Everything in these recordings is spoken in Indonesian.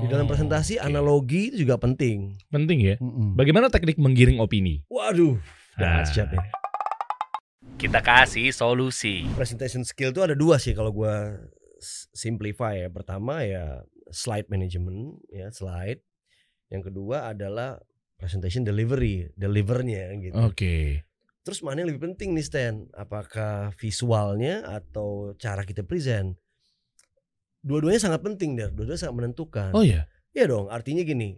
Di dalam Oh, presentasi oke. analogi itu juga penting. penting ya. Mm-mm. Bagaimana teknik menggiring opini? Waduh, Ah. dahsyat nih. Kita kasih solusi. Presentation skill itu ada dua sih kalau gua s- simplify ya. Pertama ya slide management ya slide. Yang kedua adalah presentation delivery, delivernya gitu. Oke. Terus mana yang lebih penting nih Stan? Apakah visualnya atau cara kita present? Dua-duanya sangat penting der, dua-duanya sangat menentukan. Oh ya. Iya dong, artinya gini.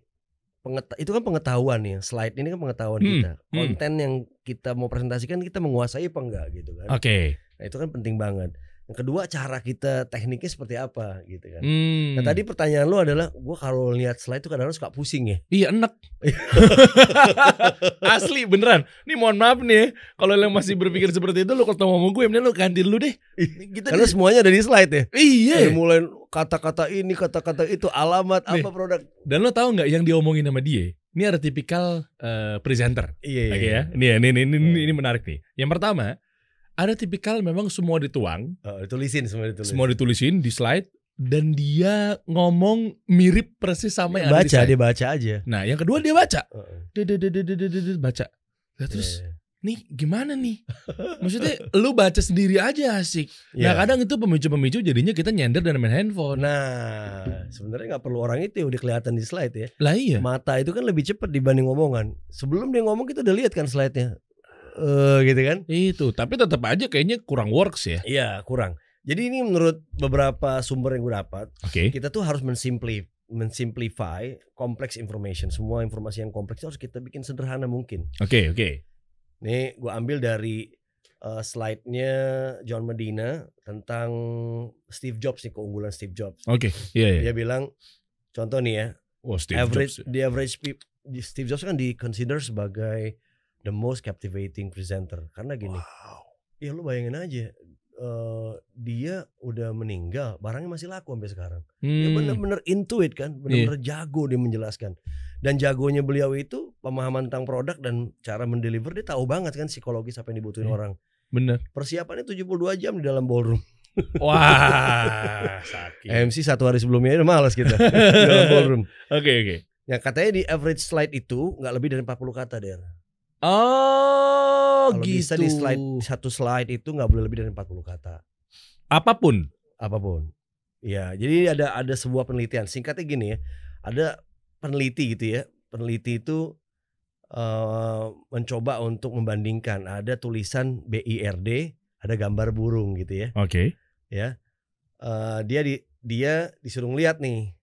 pengeta- itu kan pengetahuan ya, slide ini kan pengetahuan Hmm, kita. hmm. Konten yang kita mau presentasikan kita menguasai apa enggak gitu kan. Oke. Nah, itu kan penting banget. Yang kedua cara kita tekniknya seperti apa gitu kan. Hmm. Nah tadi pertanyaan lu adalah gua kalau lihat slide itu kadang-kadang suka pusing ya. Iya enak. Asli beneran. Nih mohon maaf nih, ya, kalau yang masih berpikir seperti itu lu ketemu sama gue, mending lu ganti dulu deh. Kita Karena di- semuanya ada di slide ya. iya. Dari mulai kata-kata ini, kata-kata itu, alamat Nih. apa produk. Dan lo tahu nggak yang diomongin sama dia? Ini ada tipikal eh, presenter. Iya, Oke iya. ya. Ini ini, ini, ini, ini menarik nih. Yang pertama, ada tipikal memang semua dituang, Oh, ditulisin semua ditulisin. semua ditulisin di slide dan dia ngomong mirip persis sama yang ada di baca, slide. dia baca aja. Nah, yang kedua dia baca. Dia, dia baca. Nah, terus Iya, nih gimana nih? Maksudnya lu baca sendiri aja asik. iya. Nah kadang itu pemicu-pemicu jadinya kita nyender dan main handphone. Nah, sebenarnya nggak perlu orang itu udah kelihatan di slide ya. Lah iya. Mata itu kan lebih cepat dibanding omongan. Sebelum dia ngomong kita udah lihat kan slide-nya. Eh gitu kan? Itu, tapi tetap aja kayaknya kurang works ya. Iya, kurang. Jadi ini menurut beberapa sumber yang gue dapat, Oke. kita tuh harus mensimplif mensimplify complex information. Semua informasi yang kompleks itu harus kita bikin sederhana mungkin. Oke, oke. Nih, gue ambil dari uh, slide-nya John Medina tentang Steve Jobs nih keunggulan Steve Jobs. Oke. Iya, iya. Dia bilang, contoh nih ya, Oh, Steve average Jobs. the average peop- di- Steve Jobs kan di consider sebagai the most captivating presenter karena gini Wow. ya lu bayangin aja eh, dia udah meninggal barangnya masih laku sampai sekarang Hmm. bener-bener intuit kan bener-bener jago dia menjelaskan dan jagonya beliau itu pemahaman tentang produk dan cara mendeliver dia tahu banget kan psikologis apa yang dibutuhin Iya. orang Bener. persiapannya 72 jam di dalam ballroom Wah, sakit. MC satu hari sebelumnya udah malas kita di dalam ballroom Oke, oke. ya katanya di average slide itu nggak lebih dari 40 kata der Oh, Kalau gitu. bisa di slide satu slide itu nggak boleh lebih dari 40 kata Apa pun. apa pun. Ya, jadi ada ada sebuah penelitian. Singkatnya gini ya, ada peneliti gitu ya. Peneliti itu eh, mencoba untuk membandingkan ada tulisan BIRD, ada gambar burung gitu ya. Oke. Ya, Eh, dia di dia disuruh lihat nih.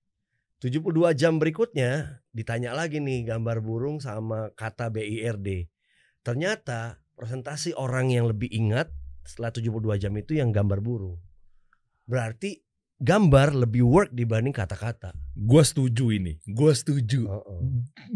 72 jam berikutnya ditanya lagi nih gambar burung sama kata BIRD. Ternyata presentasi orang yang lebih ingat setelah 72 jam itu yang gambar burung. Berarti gambar lebih work dibanding kata-kata. Gua setuju ini. Gua setuju. Heeh.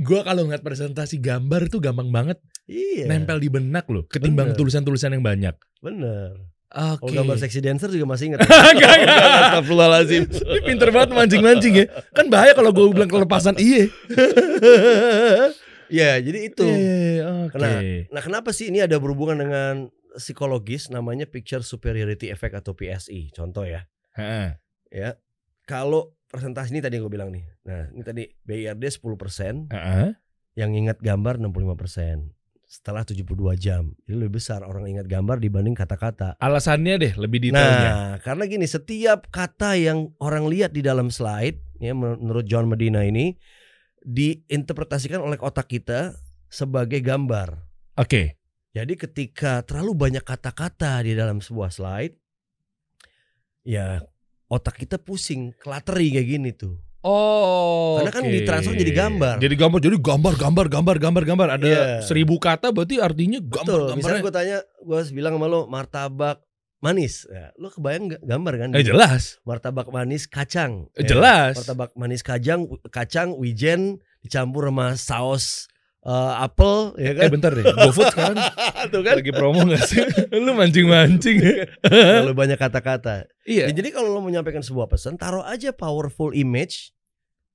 Gua kalau ngeliat presentasi gambar tuh gampang banget Iya. nempel di benak loh, ketimbang tulisan-tulisan yang banyak. Bener. Oke. Kalau gambar sexy dancer juga masih ingat. Enggak, enggak. Astagfirullahaladzim. Ini pinter banget mancing-mancing ya. Kan bahaya kalau gue bilang kelepasan iye. ya, jadi itu. Eh, Oke. Kena- Nah, kenapa sih ini ada berhubungan dengan psikologis namanya picture superiority effect atau PSI. Contoh ya. Heeh. Ya. Kalau presentasi ini tadi gue bilang nih. Nah, ini tadi BIRD 10%, Heeh. yang ingat gambar 65%. Setelah 72 jam. Jadi lebih besar orang ingat gambar dibanding kata-kata. Alasannya deh lebih detailnya. Nah, karena gini, setiap kata yang orang lihat di dalam slide, ya menurut John Medina ini diinterpretasikan oleh otak kita sebagai gambar. Oke. Jadi ketika terlalu banyak kata-kata di dalam sebuah slide, ya otak kita pusing, klateri kayak gini tuh. Oh. Karena kan oke. ditransfer jadi gambar. Jadi gambar, jadi gambar, gambar, gambar, gambar, gambar. Ada Iya. seribu kata berarti artinya gambar, Betul. gambarnya. Misalnya gue tanya, gue bilang sama lo martabak manis, ya, lo kebayang nggak gambar kan? Eh jelas, Martabak manis kacang. eh, Ya. jelas. martabak manis kacang kacang wijen dicampur sama saus eh, apel ya Eh kan bentar deh, GoFood sekarang tuh kan lagi promo gak sih? Lu mancing-mancing terlalu banyak kata-kata Iya. Ya, jadi kalau lo menyampaikan sebuah pesan taruh aja powerful image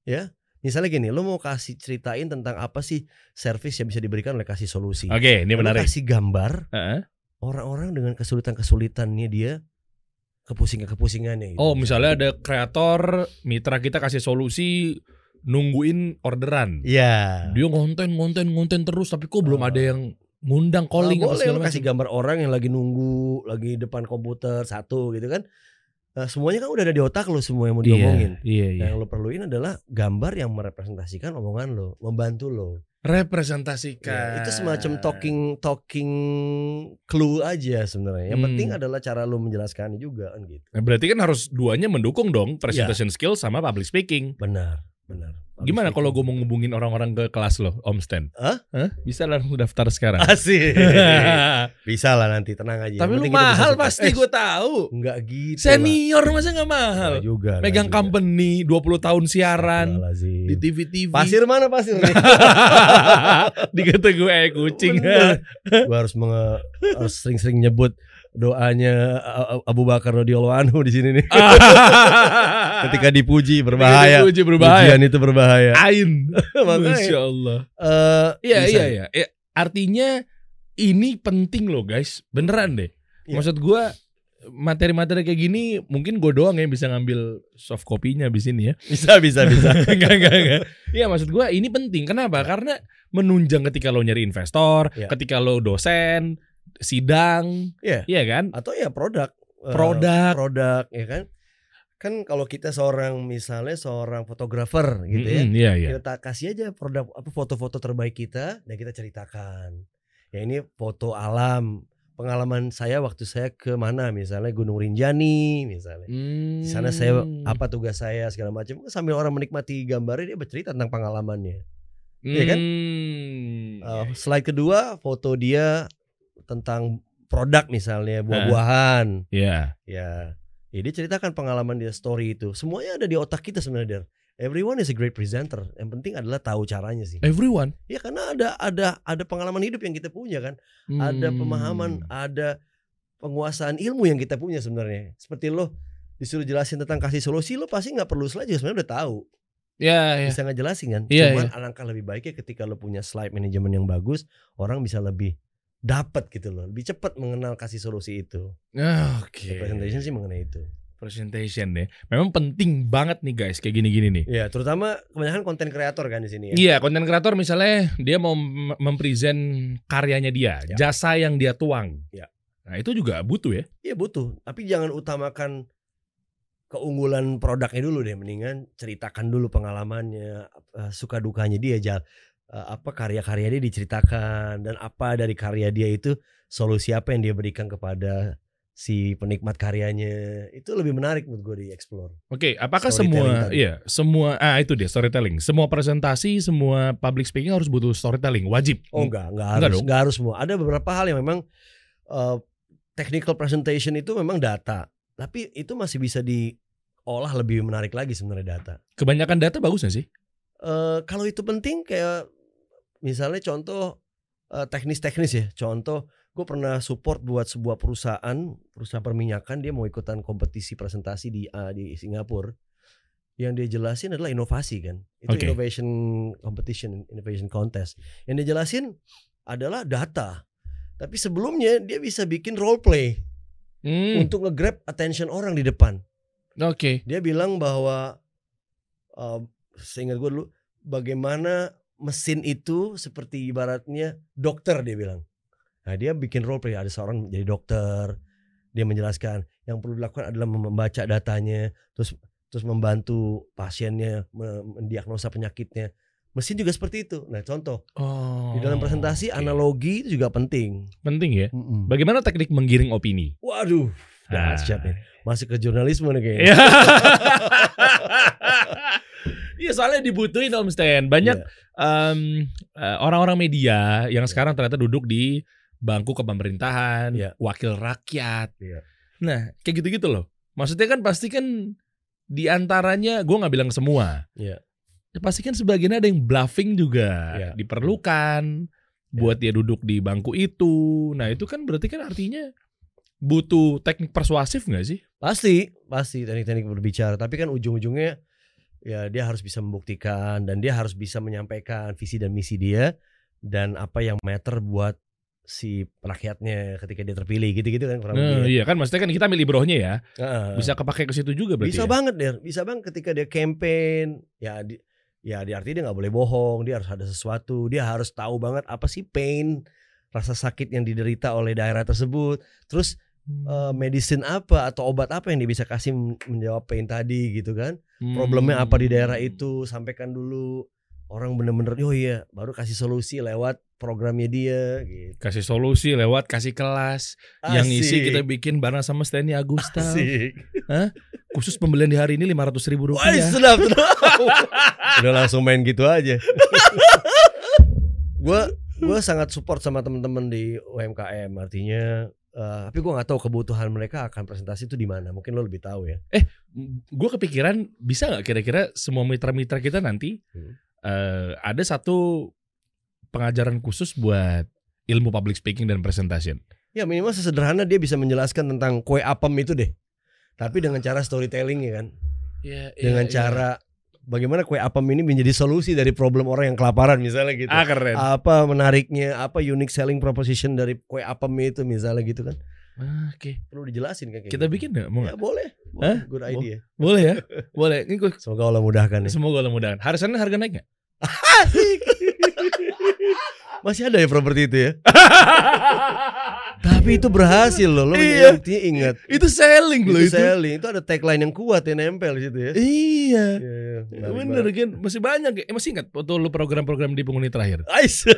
ya misalnya gini lo mau kasih ceritain tentang apa sih service yang bisa diberikan oleh kasih solusi Oke, ini Lo menarik. kasih gambar Heeh. orang-orang dengan kesulitan-kesulitannya dia kepusingan-kepusingannya gitu. Oh, misalnya ada kreator, mitra kita kasih solusi nungguin orderan. Iya. Dia ngonten ngonten ngonten terus tapi kok belum Oh. ada yang ngundang calling Nah, boleh lo kasih gambar orang yang lagi nunggu, lagi depan komputer satu gitu kan. Nah, semuanya kan udah ada di otak lo semua yang mau diomongin. Iya, iya. Yang lo perluin adalah gambar yang merepresentasikan omongan lo, membantu lo. Representasikan. Ya, itu semacam talking talking clue aja sebenarnya. Yang Hmm. penting adalah cara lo menjelaskan juga kan gitu. Nah, berarti kan harus duanya mendukung dong presentation skill sama public speaking. Benar, benar. Gimana kalau gue mau ngubungin orang-orang ke kelas lo, Om Stan? Hah? Bisa langsung daftar sekarang. Asik. Bisa lah nanti tenang aja. Tapi lu mahal pasti gue tahu. Enggak gitu. Senior masa nggak mahal? Lah. Nggak juga. Megang juga. company 20 tahun siaran di TV-TV. Pasir mana pasir nih? Dikata gue eh kucing. Gua harus harus sering-sering nyebut doanya A- A- Abu Bakar radhiyallahu anhu di sini nih. Ketika dipuji berbahaya. Uji berbahaya. Pujian itu berbahaya. Ain. Masya Allah. eh, Iya iya iya. Ya, artinya ini penting loh guys. Beneran deh. Iya. Maksud gue materi-materi kayak gini mungkin gue doang yang bisa ngambil soft copy-nya di sini ya. Bisa bisa bisa. enggak enggak enggak. Iya maksud gue ini penting. Kenapa? Karena menunjang ketika lo nyari investor, Iya. ketika lo dosen, sidang, Iya. iya kan? Atau ya produk. Eh, Produk. produk ya kan. Kan kalau kita seorang misalnya seorang fotografer gitu ya. Mm-mm, Iya iya. Kita kasih aja produk apa foto-foto terbaik kita dan kita ceritakan. Ya ini foto alam pengalaman saya waktu saya ke mana misalnya Gunung Rinjani misalnya. Di sana saya Hmm. apa tugas saya segala macam sambil orang menikmati gambarnya dia bercerita tentang pengalamannya. Iya kan? Hmm. Uh, slide kedua foto dia tentang produk misalnya buah-buahan. Iya. Ya. Ya dia ceritakan pengalaman dia story itu. Semuanya ada di otak kita sebenarnya. Der. Everyone is a great presenter. Yang penting adalah tahu caranya sih. Everyone. Ya karena ada ada ada pengalaman hidup yang kita punya kan. Ada Hmm. pemahaman, ada penguasaan ilmu yang kita punya sebenarnya. Seperti lo disuruh jelasin tentang kasih solusi lo pasti nggak perlu slide juga sebenarnya udah tahu. Ya, ya. Bisa ngejelasin kan. Iya, Cuman alangkah lebih baiknya ketika lo punya slide manajemen yang bagus, orang bisa lebih dapat gitu loh. Lebih cepat mengenal kasih solusi itu. Ah, Oke. Ya, Presentation sih mengenai itu. Presentation deh. Memang penting banget nih guys kayak gini-gini nih. Ya, terutama kebanyakan konten kreator kan di sini ya. Iya, konten kreator misalnya dia mau mem- mempresent karyanya dia, Ya. jasa yang dia tuang. Ya. Nah, itu juga butuh ya. Iya butuh, tapi jangan utamakan keunggulan produknya dulu deh. Mendingan ceritakan dulu pengalamannya, eh, suka dukanya dia, apa karya-karya dia diceritakan dan apa dari karya dia itu solusi apa yang dia berikan kepada si penikmat karyanya. Itu lebih menarik menurut gue di explore. Oke, apakah Storytelling semua tadi. iya, semua ah itu dia storytelling. Semua presentasi, semua public speaking harus butuh storytelling, wajib. Oh enggak, enggak Enggak harus, dong? enggak harus semua. Ada beberapa hal yang memang eh, technical presentation itu memang data, tapi itu masih bisa diolah lebih menarik lagi sebenarnya data. Kebanyakan data bagus gak sih? eh kalau itu penting kayak misalnya contoh teknis-teknis ya. Contoh gue pernah support buat sebuah perusahaan, perusahaan perminyakan dia mau ikutan kompetisi presentasi di eh, di Singapura. Yang dia jelasin adalah inovasi kan. Itu Oke. innovation competition, innovation contest. Yang dia jelasin adalah data. Tapi sebelumnya dia bisa bikin role play Hmm, untuk nge-grab attention orang di depan. Oke. Dia bilang bahwa uh, seingat gue dulu bagaimana mesin itu seperti ibaratnya dokter dia bilang. Nah dia bikin role play ada seorang jadi dokter. Dia menjelaskan yang perlu dilakukan adalah membaca datanya, terus terus membantu pasiennya me- mendiagnosa penyakitnya. Mesin juga seperti itu. Nah contoh Oh. di dalam presentasi oke. analogi itu juga penting. penting ya. Mm-mm. Bagaimana teknik menggiring opini? Waduh, Ah. dahsyat nih. Masuk ke jurnalisme nih kayaknya. Iya. Iya soalnya dibutuhin Om Stan. Banyak Iya. eh, orang-orang media yang sekarang ternyata duduk di bangku kepemerintahan, Iya. wakil rakyat. Iya. Nah, kayak gitu-gitu loh. Maksudnya kan pasti kan di antaranya gue nggak bilang semua. Iya. Ya, pasti kan sebagian ada yang bluffing juga Iya. diperlukan buat dia duduk di bangku itu. Nah, itu kan berarti kan artinya butuh teknik persuasif nggak sih? Pasti, pasti teknik-teknik berbicara. Tapi kan ujung-ujungnya ya dia harus bisa membuktikan dan dia harus bisa menyampaikan visi dan misi dia dan apa yang matter buat si rakyatnya ketika dia terpilih gitu-gitu kan kurang Nah, ya. iya kan maksudnya kan kita milih brohnya ya. Heeh. Bisa kepake ke situ juga berarti. bisa ya? banget der, bisa banget ketika dia campaign ya di- Ya di arti dia nggak boleh bohong, dia harus ada sesuatu, dia harus tahu banget apa sih pain, rasa sakit yang diderita oleh daerah tersebut. Terus eh, medicine apa atau obat apa yang dia bisa kasih men- menjawab pain tadi gitu kan? Problemnya apa di daerah Hmm. itu, sampaikan dulu. Orang bener-bener, oh iya, baru kasih solusi lewat programnya dia gitu. Kasih solusi lewat kasih kelas. Yang isi Asik. kita bikin bareng sama Stanley Agusta. Asik. Khusus pembelian di hari ini 500 ribu Wah, rupiah. sedap, sedap. Udah langsung main gitu aja. Gue gue sangat support sama teman-teman di UMKM. Artinya, eh, tapi gue nggak tahu kebutuhan mereka akan presentasi itu di mana. Mungkin lo lebih tahu ya. gue kepikiran bisa nggak kira-kira semua mitra-mitra kita nanti Hmm. eh, ada satu pengajaran khusus buat ilmu public speaking dan presentation. Ya minimal sesederhana dia bisa menjelaskan tentang kue apem itu deh. Tapi dengan cara storytelling ya kan. Iya, Dengan cara bagaimana kue apem ini menjadi solusi dari problem orang yang kelaparan misalnya gitu. ah keren. Apa menariknya, apa unique selling proposition dari kue apem itu misalnya gitu kan. Ah, Oke, Perlu dijelasin kan kita gitu. bikin nggak? Mau Ya nggak? boleh. Hah? boleh. Good idea. Boleh ya, boleh. Ini gue Semoga Allah mudahkan ya. semoga Allah mudahan. Harusnya harga naik? Asik. Masih ada ya properti itu ya. Tapi itu berhasil loh. Lo Iya. ingat. itu selling loh Itu itu. selling. Itu ada tagline yang kuat yang nempel di situ ya. Iya. Iya, iya. Menarik Bener kan masih banyak ya. Eh, Masih ingat waktu lu program-program di penghuni terakhir? Ais.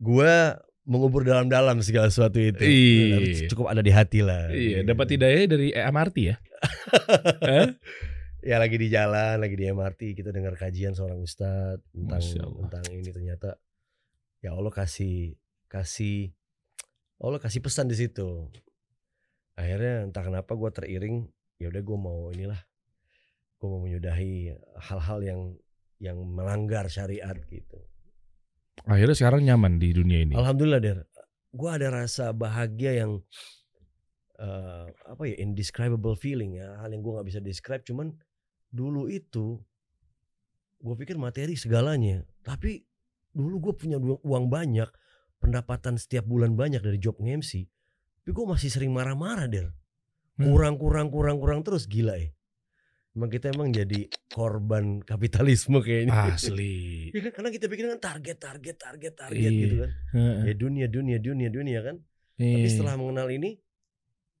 Gua mengubur dalam-dalam segala sesuatu itu. Iya. Cukup ada di hati lah. Iya, dapat hidayah dari MRT ya. Ya lagi di jalan, lagi di MRT kita dengar kajian seorang ustadz tentang tentang ini ternyata ya Allah kasih kasih Allah kasih pesan di situ. Akhirnya entah kenapa gue teriring, ya udah gue mau inilah, gue mau menyudahi hal-hal yang yang melanggar syariat gitu. Akhirnya sekarang nyaman di dunia ini. Alhamdulillah der, gue ada rasa bahagia yang eh, apa ya indescribable feeling ya, hal yang gue nggak bisa describe. Cuman dulu itu gue pikir materi segalanya, tapi dulu gue punya uang banyak, pendapatan setiap bulan banyak dari job nge-MC, tapi gue masih sering marah-marah der, Hmm. kurang kurang kurang kurang terus gila ya. Emang kita emang jadi korban kapitalisme kayaknya. Asli. Ya kan karena kita pikir kan target target target target Iya. gitu kan. Heeh. Ya dunia dunia dunia dunia kan. Iya. Tapi setelah mengenal ini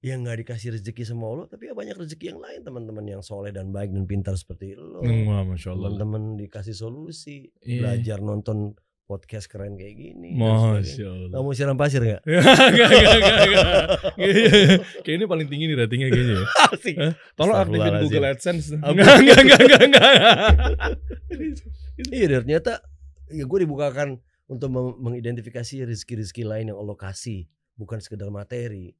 ya nggak dikasih rezeki sama Allah, tapi ya banyak rezeki yang lain teman-teman yang soleh dan baik dan pintar seperti lo. Wah, masya Allah. Teman-teman dikasih solusi, Iya. belajar nonton podcast keren kayak gini. Masya. Allah. Kamu siram pasir gak? Enggak, enggak, enggak, enggak. Kayaknya ini paling tinggi nih ratingnya kayaknya ya. Tolong aktifin. Google AdSense. Enggak, enggak, enggak, enggak, enggak. Iya, ternyata ya gue dibukakan untuk meng- mengidentifikasi rezeki-rezeki lain yang Allah kasih, bukan sekedar materi.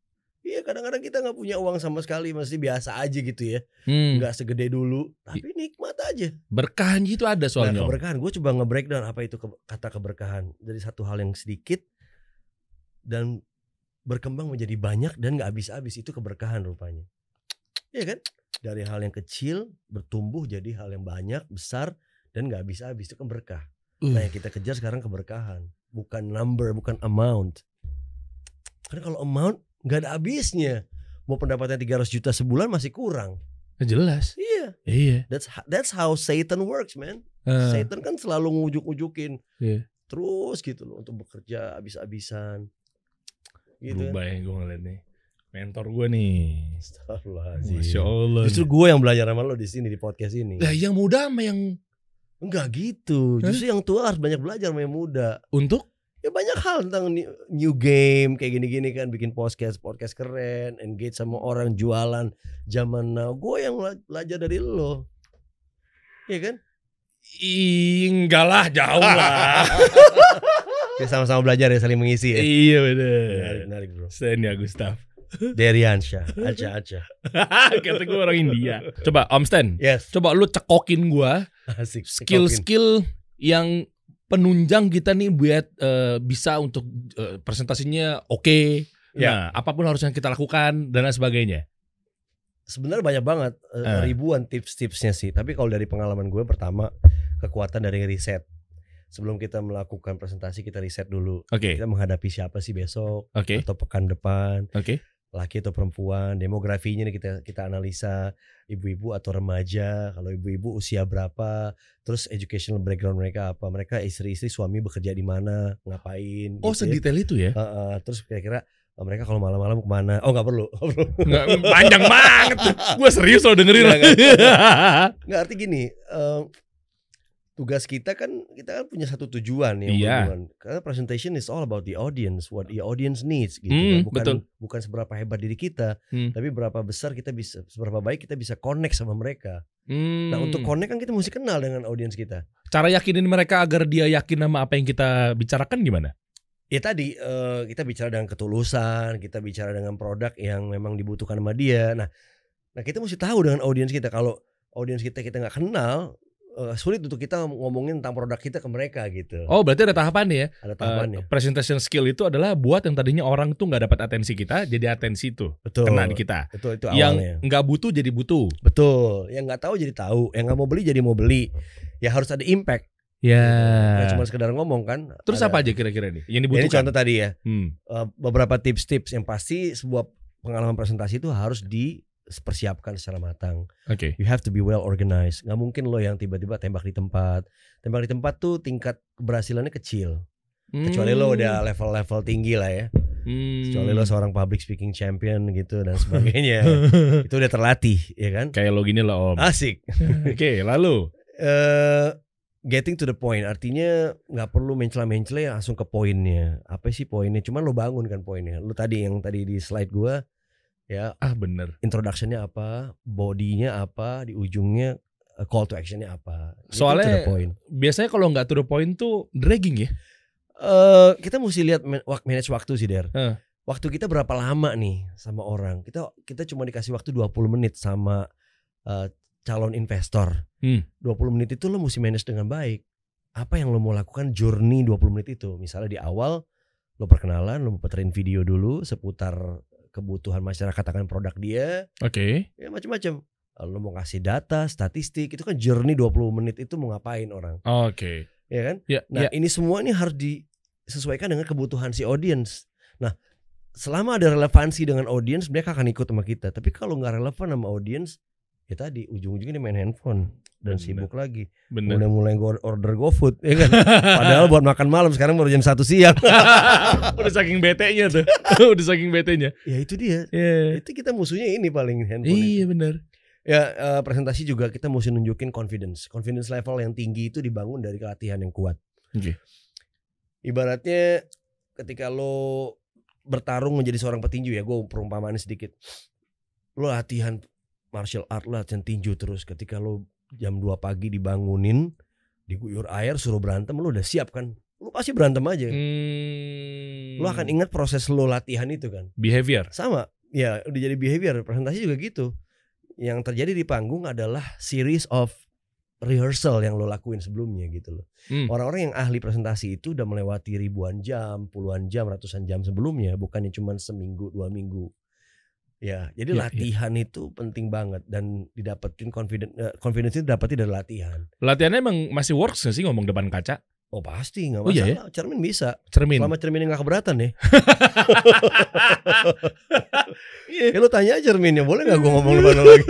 Iya, kadang-kadang kita nggak punya uang sama sekali, masih biasa aja gitu ya, Hmm, nggak segede dulu, tapi nikmat aja. berkahan gitu ada Nah, soalnya. Om. keberkahan, gue coba nge-breakdown apa itu ke- kata keberkahan dari satu hal yang sedikit dan berkembang menjadi banyak dan nggak habis-habis itu keberkahan rupanya. Iya kan? Dari hal yang kecil bertumbuh jadi hal yang banyak, besar dan nggak habis-habis itu kan berkah. Uh. Nah, yang kita kejar sekarang keberkahan, bukan number, bukan amount. Karena kalau amount nggak ada habisnya. Mau pendapatan 300 juta sebulan masih kurang. Jelas. Iya, Iya. that's that's how Satan works, man. Eh, Satan kan selalu ngujuk-ngujukin Iya. terus gitu loh untuk bekerja habis-habisan. Gitu. kan. berubah ya gue ngeliat nih. Mentor gue nih. Masya Allah. Justru gue yang belajar sama lo di sini di podcast ini. Lah yang muda sama yang Enggak gitu. Justru yang tua harus banyak belajar sama yang muda. untuk Ya banyak hal tentang new, game kayak gini-gini kan bikin podcast podcast keren, engage sama orang jualan zaman now. Gue yang bela- belajar dari lo. Iya kan? Enggak lah jauh lah. Kita sama-sama belajar ya saling mengisi ya. iya Menarik, bener. menarik bro. Senia Gustaf. Deriansyah, aja aja. Kata gue orang India. Coba Om Stan. Yes. Coba lu cekokin gua Asik. skill-skill yang penunjang kita nih buat eh, bisa untuk eh, presentasinya oke. Ya. Nah, apa pun harus yang kita lakukan dan lain sebagainya. Sebenarnya banyak banget Eh. ribuan tips-tipsnya sih. Tapi kalau dari pengalaman gue pertama kekuatan dari riset. Sebelum kita melakukan presentasi kita riset dulu. Oke, Kita menghadapi siapa sih besok oke, atau pekan depan. oke. Laki atau perempuan, demografinya nih kita kita analisa ibu-ibu atau remaja, kalau ibu-ibu usia berapa, terus educational background mereka apa, mereka istri-istri suami bekerja di mana, ngapain. Oh, gitu ya. sedetail itu ya? Heeh, terus kira-kira oh, mereka kalau malam-malam ke mana? Oh nggak perlu, nggak perlu. Nggak, panjang banget. Gue serius loh dengerin. Nggak, Nggak arti gini, eh, tugas kita kan kita kan punya satu tujuan ya, Iya. hubungan. Karena presentation is all about the audience, what the audience needs gitu. Hmm, kan. bukan betul. bukan seberapa hebat diri kita, Hmm. tapi berapa besar kita bisa, seberapa baik kita bisa connect sama mereka. Hmm. Nah untuk connect kan kita mesti kenal dengan audiens kita. cara yakinin mereka agar dia yakin sama apa yang kita bicarakan gimana? Ya tadi eh, kita bicara dengan ketulusan, kita bicara dengan produk yang memang dibutuhkan sama dia. Nah, nah kita mesti tahu dengan audiens kita. Kalau audiens kita kita nggak kenal, eh, sulit untuk kita ngomongin tentang produk kita ke mereka gitu. Oh, berarti ada tahapannya ya. Ada tahapannya. presentation skill itu adalah buat yang tadinya orang tuh nggak dapat atensi kita, jadi atensi tuh betul. kena di kita. Betul itu Yang nggak butuh jadi butuh. Betul. Yang nggak tahu jadi tahu, yang nggak mau beli jadi mau beli. Ya harus ada impact. Ya. Nggak cuma sekedar ngomong kan. Terus Ada- apa aja kira-kira nih yang Ya, ini dibutuhkan? contoh tadi ya. Hmm. Eh, beberapa tips-tips yang pasti sebuah pengalaman presentasi itu harus dipersiapkan secara matang. Oke. You have to be well organized. Nggak mungkin lo yang tiba-tiba tembak di tempat. Tembak di tempat tuh tingkat keberhasilannya kecil. Kecuali lo udah level-level tinggi lah ya. Hmm. Kecuali lo seorang public speaking champion gitu dan sebagainya. itu udah terlatih, ya kan? kayak lo gini lah om. Asik. Oke, lalu. eh getting to the point artinya nggak perlu mencela-mencela ya langsung ke poinnya. Apa sih poinnya? Cuman lo bangun kan poinnya. Lo tadi yang tadi di slide gua ya Ah bener. introductionnya apa, bodinya apa, di ujungnya eh, call to actionnya apa. Getting Soalnya- to the point. Biasanya kalau nggak to the point tuh dragging ya. eh kita mesti lihat manage waktu sih Der. Eh. Waktu kita berapa lama nih sama orang? Kita kita cuma dikasih waktu 20 menit sama eh, calon investor. Hmm. 20 menit itu lo mesti manage dengan baik. Apa yang lo mau lakukan journey 20 menit itu? Misalnya di awal lo perkenalan, lo puterin video dulu seputar kebutuhan masyarakat akan produk dia, Oke. ya macam-macam. Lo mau kasih data, statistik, itu kan journey 20 menit itu mau ngapain orang, Oke. ya kan? Ya, Nah, ya. ini semua ini harus disesuaikan dengan kebutuhan si audience. Nah, selama ada relevansi dengan audience, mereka akan ikut sama kita. Tapi kalau nggak relevan sama audience, ya tadi ujung-ujungnya dia main handphone dan Bener. sibuk lagi. Bener. Udah mulai order GoFood, ya kan? Padahal buat makan malam sekarang baru jam satu siang. Udah saking bete-nya tuh. Udah saking bete-nya. ya itu dia. Iya. Itu kita musuhnya ini paling handphone. Iya bener. Ya eh, presentasi juga kita mesti nunjukin confidence. Confidence level yang tinggi itu dibangun dari latihan yang kuat. Oke. Ibaratnya ketika lo bertarung menjadi seorang petinju ya, gue perumpamaan sedikit. Lo latihan martial art, lo latihan tinju terus. Ketika lo jam 2 pagi dibangunin, diguyur air, suruh berantem, lo udah siap kan? Lo pasti berantem aja. Hmm. Lo akan ingat proses lo latihan itu kan? behavior. Sama, ya udah jadi behavior. Presentasi juga gitu. Yang terjadi di panggung adalah series of rehearsal yang lo lakuin sebelumnya gitu loh. Hmm. Orang-orang yang ahli presentasi itu udah melewati ribuan jam, puluhan jam, ratusan jam sebelumnya, bukannya cuma seminggu, dua minggu. Ya, jadi Ya, ya. latihan itu penting banget dan didapetin confidence eh, confidence itu dapetin dari latihan. Latihannya emang masih works gak sih ngomong depan kaca? Oh pasti nggak Oh, iya masalah. Cermin bisa. Cermin. Selama cerminnya nggak keberatan ya. Iya. ya lu tanya aja cerminnya, boleh nggak gue ngomong depan lagi?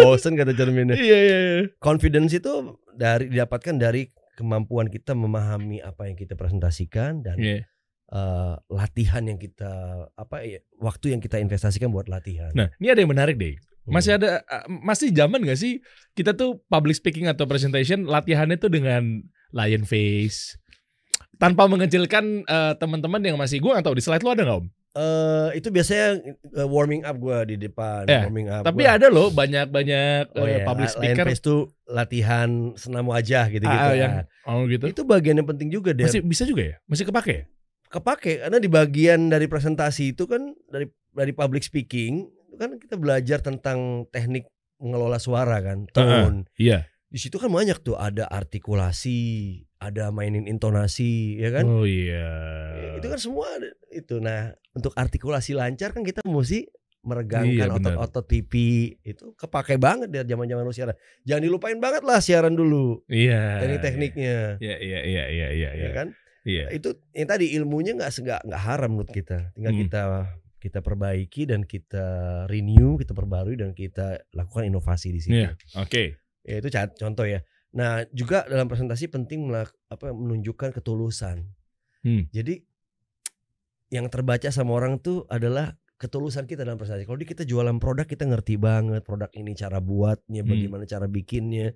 Bosen kata cerminnya. Iya iya iya. Confidence itu dari didapatkan dari kemampuan kita memahami apa yang kita presentasikan dan Iya. Eh, latihan yang kita apa ya waktu yang kita investasikan buat latihan. Nah, ini ada yang menarik deh. Hmm. Masih ada uh, masih zaman gak sih kita tuh public speaking atau presentation latihannya tuh dengan lion face tanpa mengecilkan uh, teman-teman yang masih gue gak tahu di slide lo ada nggak om? Eh, itu biasanya eh, warming up gua di depan, Ya, warming up. Tapi gua. ada loh banyak-banyak oh, uh, iya, public Lion speaker Face tuh latihan senam wajah gitu-gitu. Ah, ah, kan. yang oh gitu. Itu bagian yang penting juga deh. Masih bisa juga ya? Masih kepake ya? Kepake karena di bagian dari presentasi itu kan dari dari public speaking itu kan kita belajar tentang teknik mengelola suara kan, tone. Iya. Di situ kan banyak tuh ada artikulasi, ada mainin intonasi, ya kan? Oh iya. itu kan semua itu. Nah, untuk artikulasi lancar kan kita mesti Iya, meregangkan benar. otot-otot pipi. Itu kepake banget dari zaman-zaman lu siaran. Jangan dilupain banget lah siaran dulu. Iya. Teknik-tekniknya. Iya iya iya iya iya Ya iya. kan? Iya. Itu yang tadi ilmunya nggak nggak nggak haram menurut kita. Tinggal Hmm. kita kita perbaiki dan kita renew, kita perbarui dan kita lakukan inovasi di situ. Iya, Oke. Ya itu contoh ya. Nah, juga dalam presentasi penting melak- apa menunjukkan ketulusan. Hmm. Jadi yang terbaca sama orang tuh adalah ketulusan kita dalam presentasi. Kalau di kita jualan produk kita ngerti banget produk ini cara buatnya, Hmm. bagaimana cara bikinnya,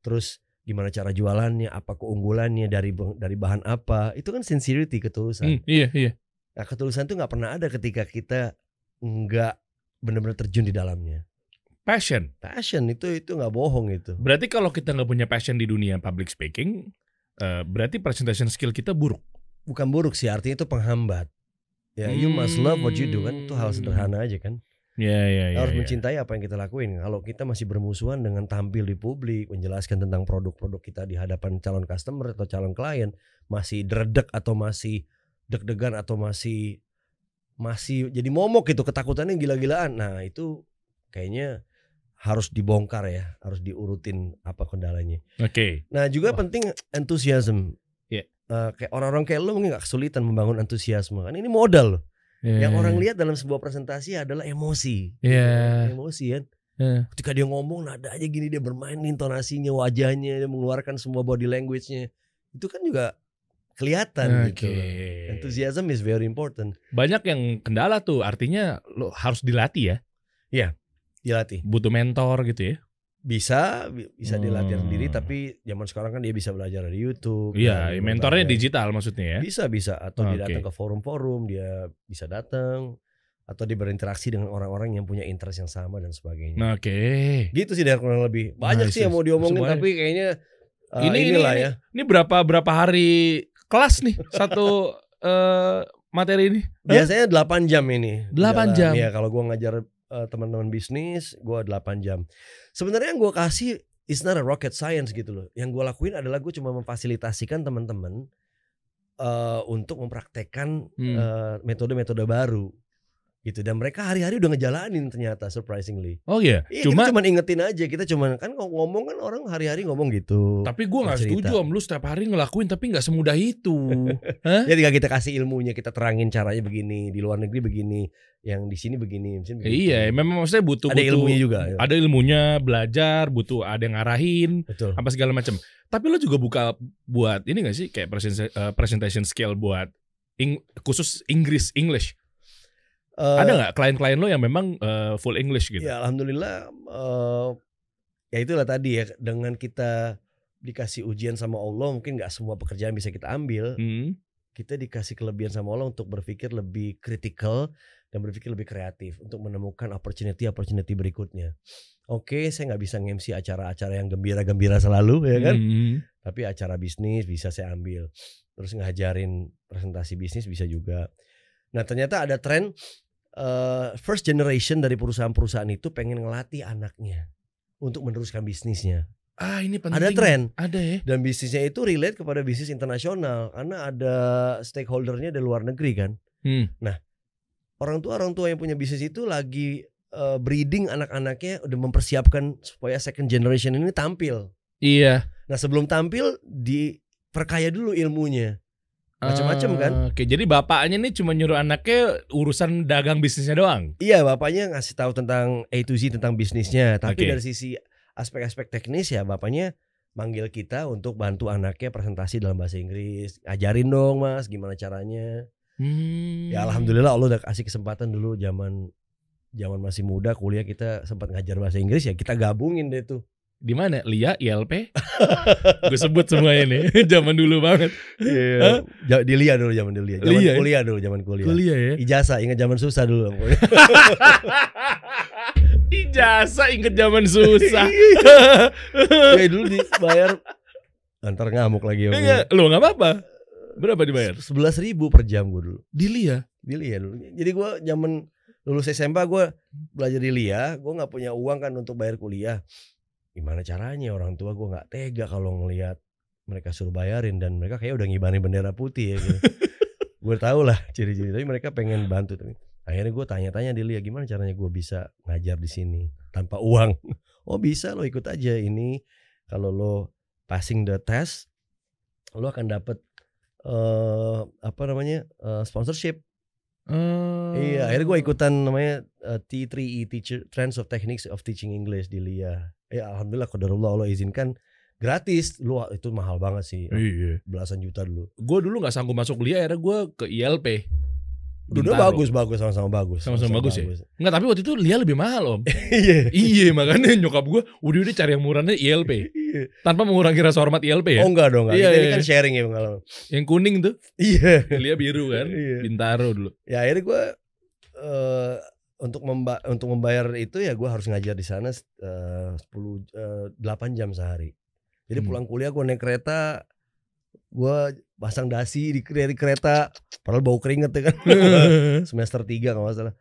terus gimana cara jualannya, apa keunggulannya dari dari bahan apa. Itu kan sincerity, ketulusan. Hmm, iya, iya. Nah, ketulusan tuh nggak pernah ada ketika kita nggak benar-benar terjun di dalamnya. Passion. Passion itu itu nggak bohong itu. Berarti kalau kita nggak punya passion di dunia public speaking, eh, berarti presentation skill kita buruk. Bukan buruk sih, artinya itu penghambat. Ya, you must love what you do kan itu hal Hmm. sederhana aja kan. Iya, iya, iya. harus iya. mencintai apa yang kita lakuin. Kalau kita masih bermusuhan dengan tampil di publik, menjelaskan tentang produk-produk kita di hadapan calon customer atau calon klien, masih dredek atau masih deg-degan atau masih masih jadi momok gitu, ketakutannya gila-gilaan. Nah, itu kayaknya harus dibongkar ya, harus diurutin apa kendalanya. Oke. Nah, juga Wah. penting enthusiasm. Iya. Eh, kayak orang-orang kayak lo mungkin gak kesulitan membangun antusiasme kan ini modal loh. Yang Iya, orang iya. lihat dalam sebuah presentasi adalah emosi. Iya. Emosi kan Iya. ketika dia ngomong nada aja gini dia bermain intonasinya wajahnya dia mengeluarkan semua body language-nya itu kan juga kelihatan Oke. gitu enthusiasm is very important Banyak yang kendala tuh, artinya lo harus dilatih ya, dilatih butuh mentor gitu ya. Bisa bi- bisa dilatih Hmm. sendiri tapi zaman sekarang kan dia bisa belajar dari YouTube Iya, dari mentornya berbagai- digital maksudnya ya. bisa bisa atau dia Oke. datang ke forum-forum dia bisa datang atau dia berinteraksi dengan orang-orang yang punya interest yang sama dan sebagainya Nah, Oke. gitu sih dari kurang lebih banyak Nice, sih yang mau diomongin semuanya. tapi kayaknya uh, Ini- ini- inilah ini. ya Ini berapa berapa hari kelas nih satu eh, materi ini? Biasanya 8 jam ini. 8 Dalam- jam. Ya kalau gua ngajar eh, teman-teman bisnis, gua 8 jam. Sebenarnya yang gua kasih is not a rocket science gitu loh. Yang gua lakuin adalah gua cuma memfasilitasikan teman-teman eh, untuk mempraktekkan Hmm. eh, metode-metode baru. Gitu dan mereka hari-hari udah ngejalanin ternyata surprisingly. Oh iya. Iya, Cuma kita cuma ingetin aja, kita cuma kan ngomong kan orang hari-hari ngomong gitu. tapi gue nggak setuju om lu setiap hari ngelakuin tapi nggak semudah itu. Ya tinggal kita kasih ilmunya, kita terangin caranya begini, di luar negeri begini, yang di sini begini, begitu. iya, memang maksudnya butuh ada butuh ilmunya juga. ya. ada ilmunya belajar, butuh ada yang ngarahin, Betul. apa segala macam. Tapi lo juga buka buat ini gak sih kayak presentation, eh, presentation skill buat ing- khusus Inggris English. Eh, Ada nggak klien-klien lo yang memang eh, full English gitu? Ya alhamdulillah eh, ya itulah tadi ya dengan kita dikasih ujian sama Allah mungkin nggak semua pekerjaan bisa kita ambil. Hmm. Kita dikasih kelebihan sama Allah untuk berpikir lebih kritikal dan berpikir lebih kreatif untuk menemukan opportunity opportunity berikutnya. Oke, saya nggak bisa nge-MC acara-acara yang gembira-gembira selalu ya kan. Hmm. Tapi acara bisnis bisa saya ambil. Terus ngajarin presentasi bisnis bisa juga. Nah ternyata ada tren eh, first generation dari perusahaan-perusahaan itu pengen ngelatih anaknya untuk meneruskan bisnisnya. Ah ini penting. Ada tren Ada ya. dan bisnisnya itu relate kepada bisnis internasional karena ada stakeholdernya dari luar negeri kan. Hmm. Orang tua orang tua yang punya bisnis itu lagi eh, breeding anak-anaknya udah mempersiapkan supaya second generation ini tampil. Iya. Nah sebelum tampil diperkaya dulu ilmunya. Macam-macam kan? Ah, Oke, jadi bapaknya nih cuma nyuruh anaknya urusan dagang bisnisnya doang. Iya bapaknya ngasih tahu tentang A to Z tentang bisnisnya, tapi Oke. dari sisi aspek-aspek teknis ya bapaknya manggil kita untuk bantu anaknya presentasi dalam bahasa Inggris. Ajarin dong mas, gimana caranya? Hmm. Ya alhamdulillah Allah udah kasih kesempatan dulu zaman zaman masih muda kuliah kita sempat ngajar bahasa Inggris ya kita gabungin deh tuh. Di mana? Lia, ILP? Gue sebut semuanya nih. Zaman dulu banget. Iya. Ja- Di Lia dulu zaman di Lia. Zaman Lia ya? kuliah dulu zaman kuliah. Kuliah ya. Ijazah ingat zaman susah dulu. Ijazah inget zaman susah. ya dulu dibayar antar ngamuk lagi ya. Enggak, lo nggak apa-apa. Berapa dibayar? Sebelas ribu per jam gue dulu. Di Lia. Di Lia dulu. Jadi gue zaman lulus SMP gue belajar di Lia. Gue nggak punya uang kan untuk bayar kuliah. Gimana caranya orang tua gue nggak tega kalau ngelihat mereka suruh bayarin dan mereka kayak udah ngibarin bendera putih ya gitu. gue tau lah ciri-ciri tapi mereka pengen bantu tapi akhirnya gue tanya-tanya di Lia gimana caranya gue bisa ngajar di sini tanpa uang oh bisa lo ikut aja ini kalau lo passing the test lo akan dapet eh apa namanya eh, sponsorship Oh. Iya, akhirnya gue ikutan namanya uh, T3E Teacher Trends of Techniques of Teaching English di LIA. Ya alhamdulillah qadarullah Allah izinkan gratis. Lu itu mahal banget sih. Iya. Belasan juta dulu. Gue dulu nggak sanggup masuk kuliah, akhirnya gue ke ILP. Bintaro. bagus bagus sama-sama bagus. Sama-sama bagus ya? Enggak, tapi waktu itu Lia lebih mahal om. Iya. iya, makanya nyokap gue udah udah cari yang murahnya ILP. Iya. Tanpa mengurangi rasa hormat ILP ya. Oh enggak dong, enggak. Iya, Kita iya. kan sharing ya pengalaman. Yang kuning tuh, Iya. Lia biru kan. Iya. Bintaro dulu. Ya akhirnya gue eh untuk memba untuk membayar itu ya gue harus ngajar di sana eh, 10 eh, 8 jam sehari. Jadi Hmm. pulang kuliah gue naik kereta gue pasang dasi di dari kereta padahal bau keringet ya kan. Semester 3 kalau nggak salah.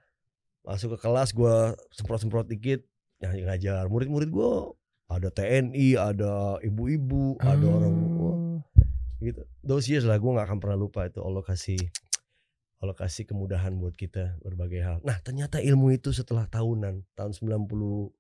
Masuk ke kelas gue semprot-semprot dikit ya ngajar. Murid-murid gue ada TNI, ada ibu-ibu, ada orang wah, Oh. gitu. Those years lah gue nggak akan pernah lupa itu Allah kasih Allah kasih kemudahan buat kita berbagai hal. Nah ternyata ilmu itu setelah tahunan tahun 95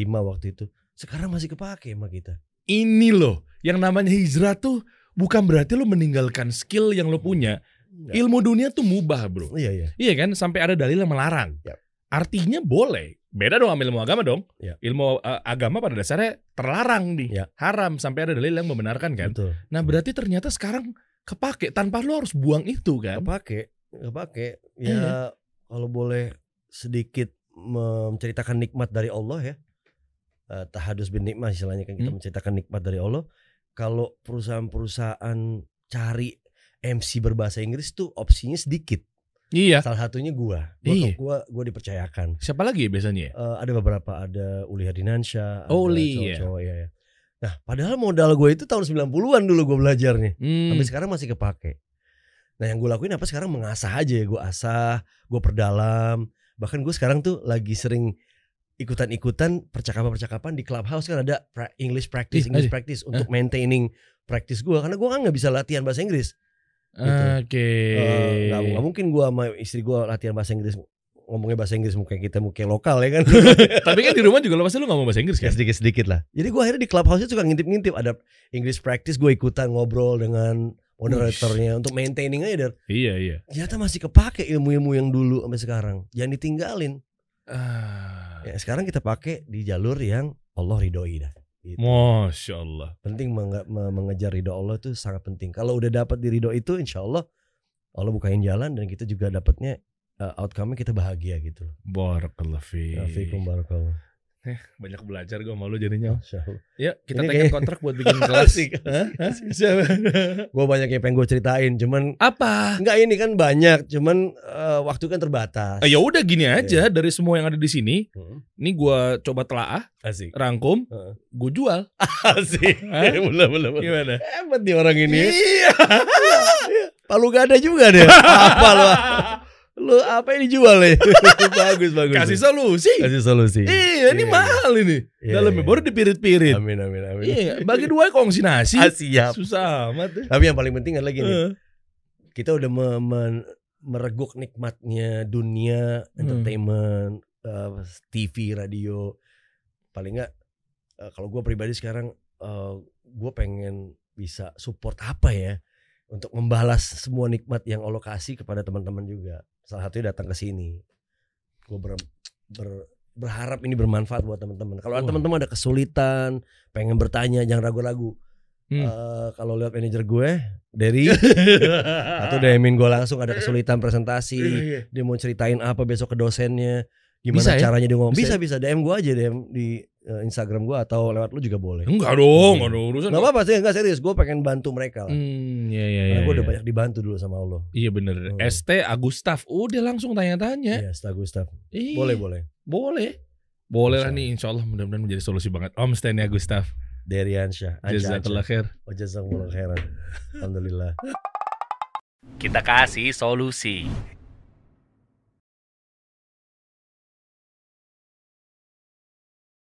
waktu itu sekarang masih kepake sama kita. Ini loh, yang namanya hijrah tuh bukan berarti lo meninggalkan skill yang lo punya. Enggak. Ilmu dunia tuh mubah bro. Iya iya. Iya kan, sampai ada dalil yang melarang. Yap. Artinya boleh. Beda dong sama ilmu agama dong. Ya. Ilmu uh, agama pada dasarnya terlarang nih. Ya. Haram sampai ada dalil yang membenarkan kan. Betul. Nah berarti ternyata sekarang kepake tanpa lo harus buang itu kan. Kepake, kepake. Ya Iya. kalau boleh sedikit menceritakan nikmat dari Allah ya. Eh, tahadus bin nikmat istilahnya kan kita Hmm. menceritakan nikmat dari Allah. Kalau perusahaan-perusahaan cari MC berbahasa Inggris tuh opsinya sedikit. Iya. Salah satunya gua. Gua Iya. gua, gua dipercayakan. Siapa lagi ya biasanya? ya? Eh, ada beberapa ada Uli Hardinansyah, Oh, ada Uli, iya. cowok-cowok ya, ya. Nah, padahal modal gue itu tahun 90-an dulu gue belajarnya. Hmm. Sampai sekarang masih kepake. Nah, yang gue lakuin apa sekarang mengasah aja ya, gue asah, gue perdalam. Bahkan gue sekarang tuh lagi sering ikutan-ikutan percakapan-percakapan di clubhouse kan ada pra- English practice, Ih, English practice untuk maintaining practice gue karena gue kan nggak bisa latihan bahasa Inggris. Oke. Eh, nggak nggak mungkin gue sama istri gue latihan bahasa Inggris ngomongnya bahasa Inggris mungkin kita mungkin lokal ya kan. Tapi kan di rumah juga lo pasti lo ngomong bahasa Inggris Ya kan? sedikit sedikit lah. Jadi gue akhirnya di clubhouse suka ngintip-ngintip ada English practice gue ikutan ngobrol dengan moderatornya untuk maintaining aja dan Iya iya. ternyata masih kepake ilmu-ilmu yang dulu sampai sekarang. Jangan ditinggalin. Ah. Ya, sekarang kita pakai di jalur yang Allah ridhoi dah. Gitu. Masya Allah. Penting menge- me- mengejar ridho Allah itu sangat penting. Kalau udah dapat di ridho itu, insya Allah Allah bukain jalan dan kita juga dapatnya uh, outcome-nya kita bahagia gitu. loh. Barakallah fi. Barakallah. Banyak belajar gue malu jadinya. Ya kita teken kayak- kontrak buat bikin kelas. Gue banyak yang pengen gue ceritain, cuman Apa? Enggak ini kan banyak, cuman eh, waktu kan terbatas. Eh, ya udah gini Iya. aja dari semua yang ada di sini. Hmm. Ini gua coba telaah, Asik. rangkum, Heeh. gue jual. Asik. Boleh. Gimana? Hebat nih orang ini. Iya. Palu gada juga deh. apa lu? Lu apa yang dijual ya? bagus, bagus. Kasih solusi. Kasih solusi. Iya, ini Iya. mahal ini. Iya, Dalamnya iya. baru dipirit-pirit. Amin, amin, amin. Iya, bagi dua kongsi nasi. Ah, siap. Susah amat. Tapi yang paling penting adalah gini, Eh. kita udah me- men- mereguk nikmatnya dunia, Hmm. entertainment, eh, TV, radio. Paling nggak eh, kalau gue pribadi sekarang gue pengen bisa support apa ya untuk membalas semua nikmat yang Allah kasih kepada teman-teman juga. Salah satunya datang ke sini. Gue ber, ber- berharap ini bermanfaat buat teman-teman. Kalau teman-teman ada kesulitan, pengen bertanya, jangan ragu-ragu. Hmm. Eh, kalau lihat manajer gue, Derry atau DMin gue langsung ada kesulitan presentasi, Iya, dia mau ceritain apa besok ke dosennya, gimana Bisa ya? caranya dia ngomong. Bisa Bisa bisa, DM gue aja DM di Instagram gue atau lewat lu juga boleh. Enggak dong, ada urusan. Gak apa-apa sih, enggak serius. Gue pengen bantu mereka lah. Hmm, iya iya Karena iya. gue udah iya. banyak dibantu dulu sama Allah. Iya bener. Hmm. ST Agustaf. Udah langsung tanya-tanya. Iya, Stag Gustaf. Iya. Boleh, boleh. Boleh. Boleh lah nih insya Allah mudah-mudahan menjadi solusi banget. Om Steny Agustaf. Deriansyah. Jazakallah khair. Oh, jazakallah khairan. Alhamdulillah. Kita kasih solusi.